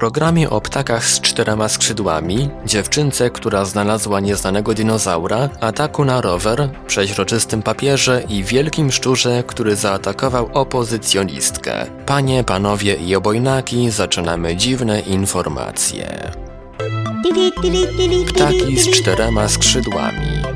Programie o ptakach z czterema skrzydłami, dziewczynce, która znalazła nieznanego dinozaura, ataku na rower, przeźroczystym papierze i wielkim szczurze, który zaatakował opozycjonistkę. Panie, panowie i obojnaki, zaczynamy dziwne informacje. Ptaki z czterema skrzydłami.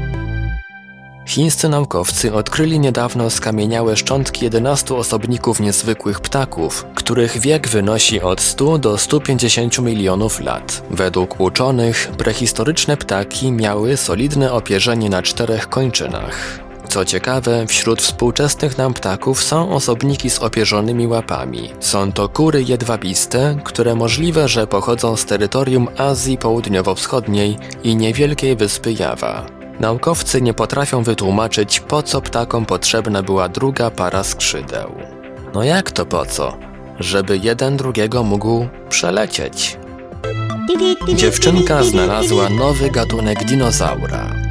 Chińscy naukowcy odkryli niedawno skamieniałe szczątki 11 osobników niezwykłych ptaków, których wiek wynosi od 100 do 150 milionów lat. Według uczonych, prehistoryczne ptaki miały solidne opierzenie na czterech kończynach. Co ciekawe, wśród współczesnych nam ptaków są osobniki z opierzonymi łapami. Są to kury jedwabiste, które możliwe, że pochodzą z terytorium Azji Południowo-Wschodniej i niewielkiej wyspy Jawa. Naukowcy nie potrafią wytłumaczyć, po co ptakom potrzebna była druga para skrzydeł. No jak to po co? Żeby jeden drugiego mógł przelecieć. Dziewczynka znalazła nowy gatunek dinozaura.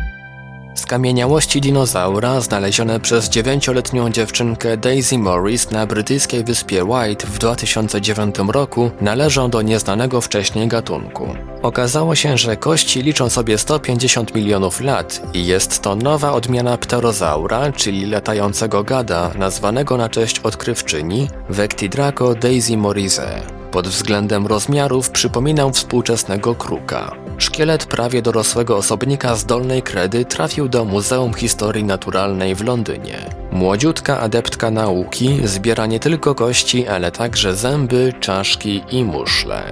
Skamieniałości dinozaura znalezione przez dziewięcioletnią dziewczynkę Daisy Morris na brytyjskiej wyspie White w 2009 roku należą do nieznanego wcześniej gatunku. Okazało się, że kości liczą sobie 150 milionów lat i jest to nowa odmiana pterozaura, czyli latającego gada, nazwanego na cześć odkrywczyni Vectidraco Daisy Morrisae. Pod względem rozmiarów przypominał współczesnego kruka. Szkielet prawie dorosłego osobnika z dolnej kredy trafił do Muzeum Historii Naturalnej w Londynie. Młodziutka adeptka nauki zbiera nie tylko kości, ale także zęby, czaszki i muszle.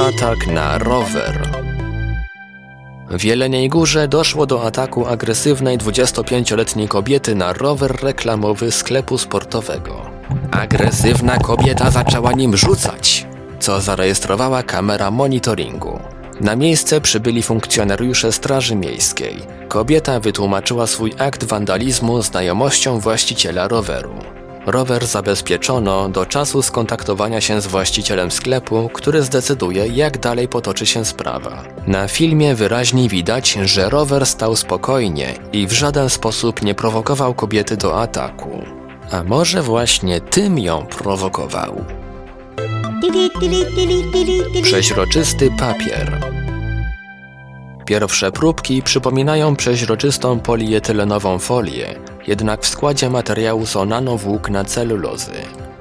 Atak na rower. W Jeleniej Górze doszło do ataku agresywnej 25-letniej kobiety na rower reklamowy sklepu sportowego. Agresywna kobieta zaczęła nim rzucać, co zarejestrowała kamera monitoringu. Na miejsce przybyli funkcjonariusze Straży Miejskiej. Kobieta wytłumaczyła swój akt wandalizmu znajomością właściciela roweru. Rower zabezpieczono do czasu skontaktowania się z właścicielem sklepu, który zdecyduje, jak dalej potoczy się sprawa. Na filmie wyraźnie widać, że rower stał spokojnie i w żaden sposób nie prowokował kobiety do ataku. A może właśnie tym ją prowokował? Przeźroczysty papier. Pierwsze próbki przypominają przeźroczystą polietylenową folię, jednak w składzie materiału są nanowłókna celulozy.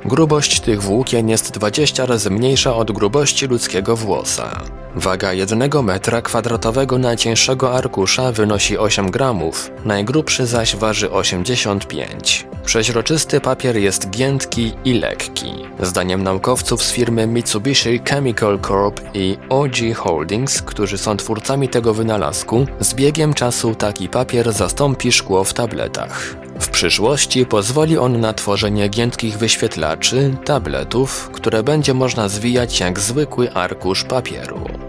Grubość tych włókien jest 20 razy mniejsza od grubości ludzkiego włosa. Waga 1 metra kwadratowego najcieńszego arkusza wynosi 8 gramów, najgrubszy zaś waży 85. Przeźroczysty papier jest giętki i lekki. Zdaniem naukowców z firmy Mitsubishi Chemical Corp i OG Holdings, którzy są twórcami tego wynalazku, z biegiem czasu taki papier zastąpi szkło w tabletach. W przyszłości pozwoli on na tworzenie giętkich wyświetlaczy, tabletów, które będzie można zwijać jak zwykły arkusz papieru.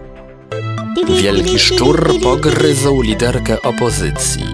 Wielki szczur pogryzł liderkę opozycji.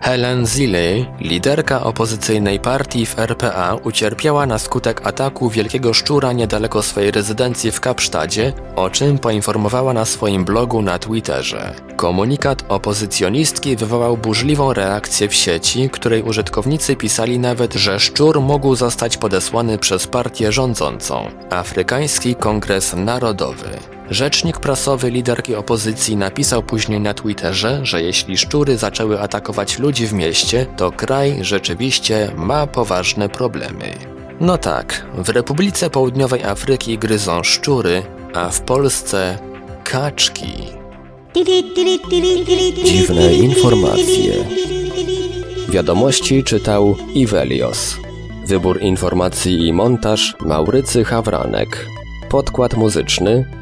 Helen Zille, liderka opozycyjnej partii w RPA, ucierpiała na skutek ataku wielkiego szczura niedaleko swojej rezydencji w Kapsztadzie, o czym poinformowała na swoim blogu na Twitterze. Komunikat opozycjonistki wywołał burzliwą reakcję w sieci, której użytkownicy pisali nawet, że szczur mógł zostać podesłany przez partię rządzącą Afrykański Kongres Narodowy. Rzecznik prasowy liderki opozycji napisał później na Twitterze, że jeśli szczury zaczęły atakować ludzi w mieście, to kraj rzeczywiście ma poważne problemy. No tak, w Republice Południowej Afryki gryzą szczury, a w Polsce kaczki. Dziwne informacje. Wiadomości czytał Ivelios. Wybór informacji i montaż Maurycy Hawranek. Podkład muzyczny